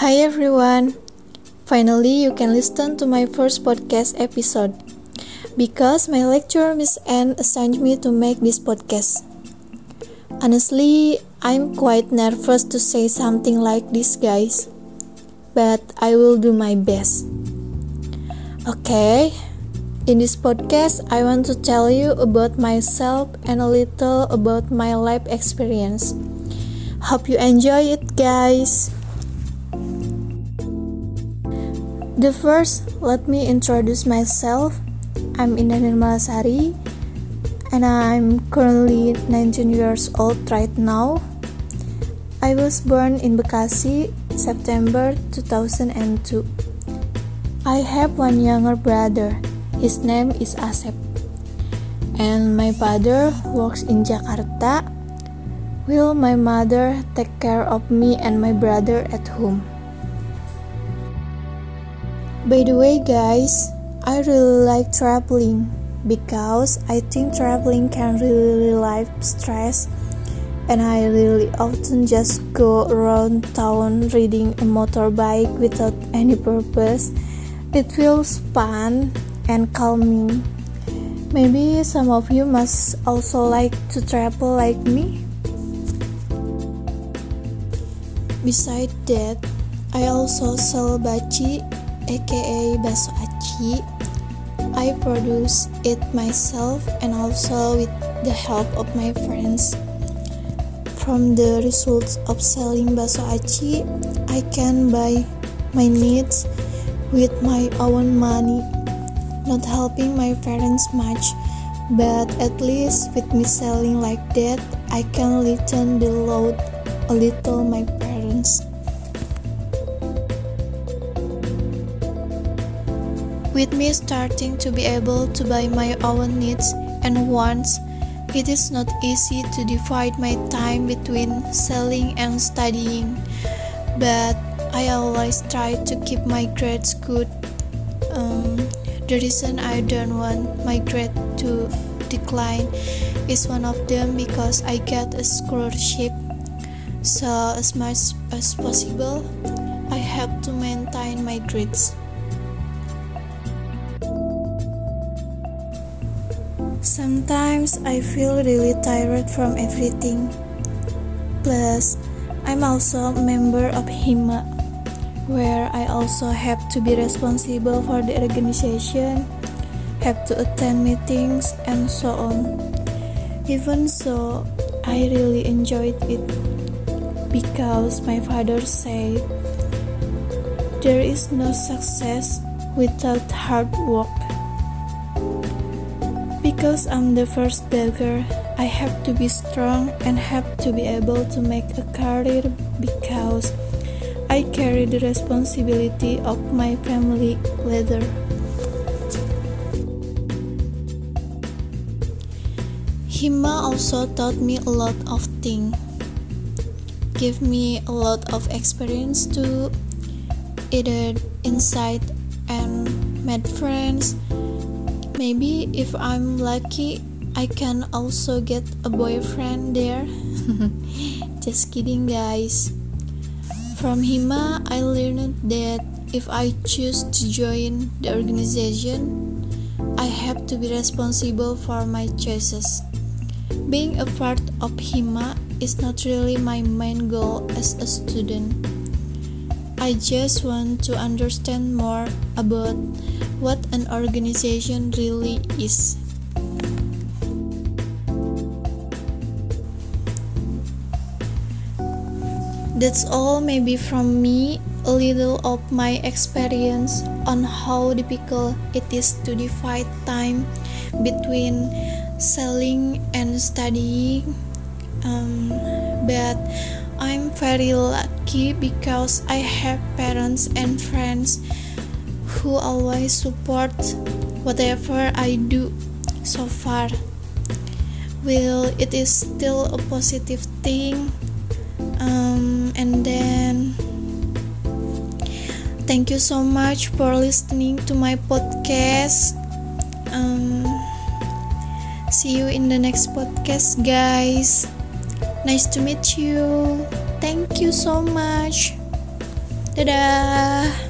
Hi everyone. Finally, you can listen to my first podcast episode because my lecturer Miss Anne assigned me to make this podcast. Honestly, I'm quite nervous to say something like this, guys, but I will do my best. Okay, in this podcast, I want to tell you about myself and a little about my life experience. Hope you enjoy it, guys. The first, let me introduce myself. I'm Indah Nirmalasari and I'm currently 19 years old right now. I was born in Bekasi, September 2002. I have one younger brother. His name is Asep. And my father works in Jakarta. Will my mother take care of me and my brother at home? By the way, guys, I really like traveling because I think traveling can really relieve stress, and I really often just go around town riding a motorbike without any purpose. It feels fun and calming. Maybe some of you must also like to travel like me. Besides that, I also sell bachi aka Baso Aci. I produce it myself and also with the help of my friends. From the results of selling Baso Aci, I can buy my needs with my own money, not helping my parents much, but at least with me selling like that, I can lighten the load a little my parents. With me starting to be able to buy my own needs and wants, it is not easy to divide my time between selling and studying, but I always try to keep my grades good. Um, the reason I don't want my grade to decline is one of them because I get a scholarship. So, as much as possible, I have to maintain my grades. Sometimes I feel really tired from everything. Plus, I'm also a member of HIMA, where I also have to be responsible for the organization, have to attend meetings, and so on. Even so, I really enjoyed it because my father said there is no success without hard work. Because I'm the first daughter, I have to be strong and have to be able to make a career because I carry the responsibility of my family later. Hima also taught me a lot of things. Give me a lot of experience to either insight and met friends Maybe if I'm lucky, I can also get a boyfriend there. Just kidding, guys. From Hima, I learned that if I choose to join the organization, I have to be responsible for my choices. Being a part of Hima is not really my main goal as a student. I just want to understand more about what an organization really is. That's all maybe from me, a little of my experience on how difficult it is to divide time between selling and studying. Um, but I'm very lucky because I have parents and friends who always support whatever I do so far. Well, it is still a positive thing. Um, and then, thank you so much for listening to my podcast. Um, see you in the next podcast, guys. Nice to meet you. Thank you so much. dadah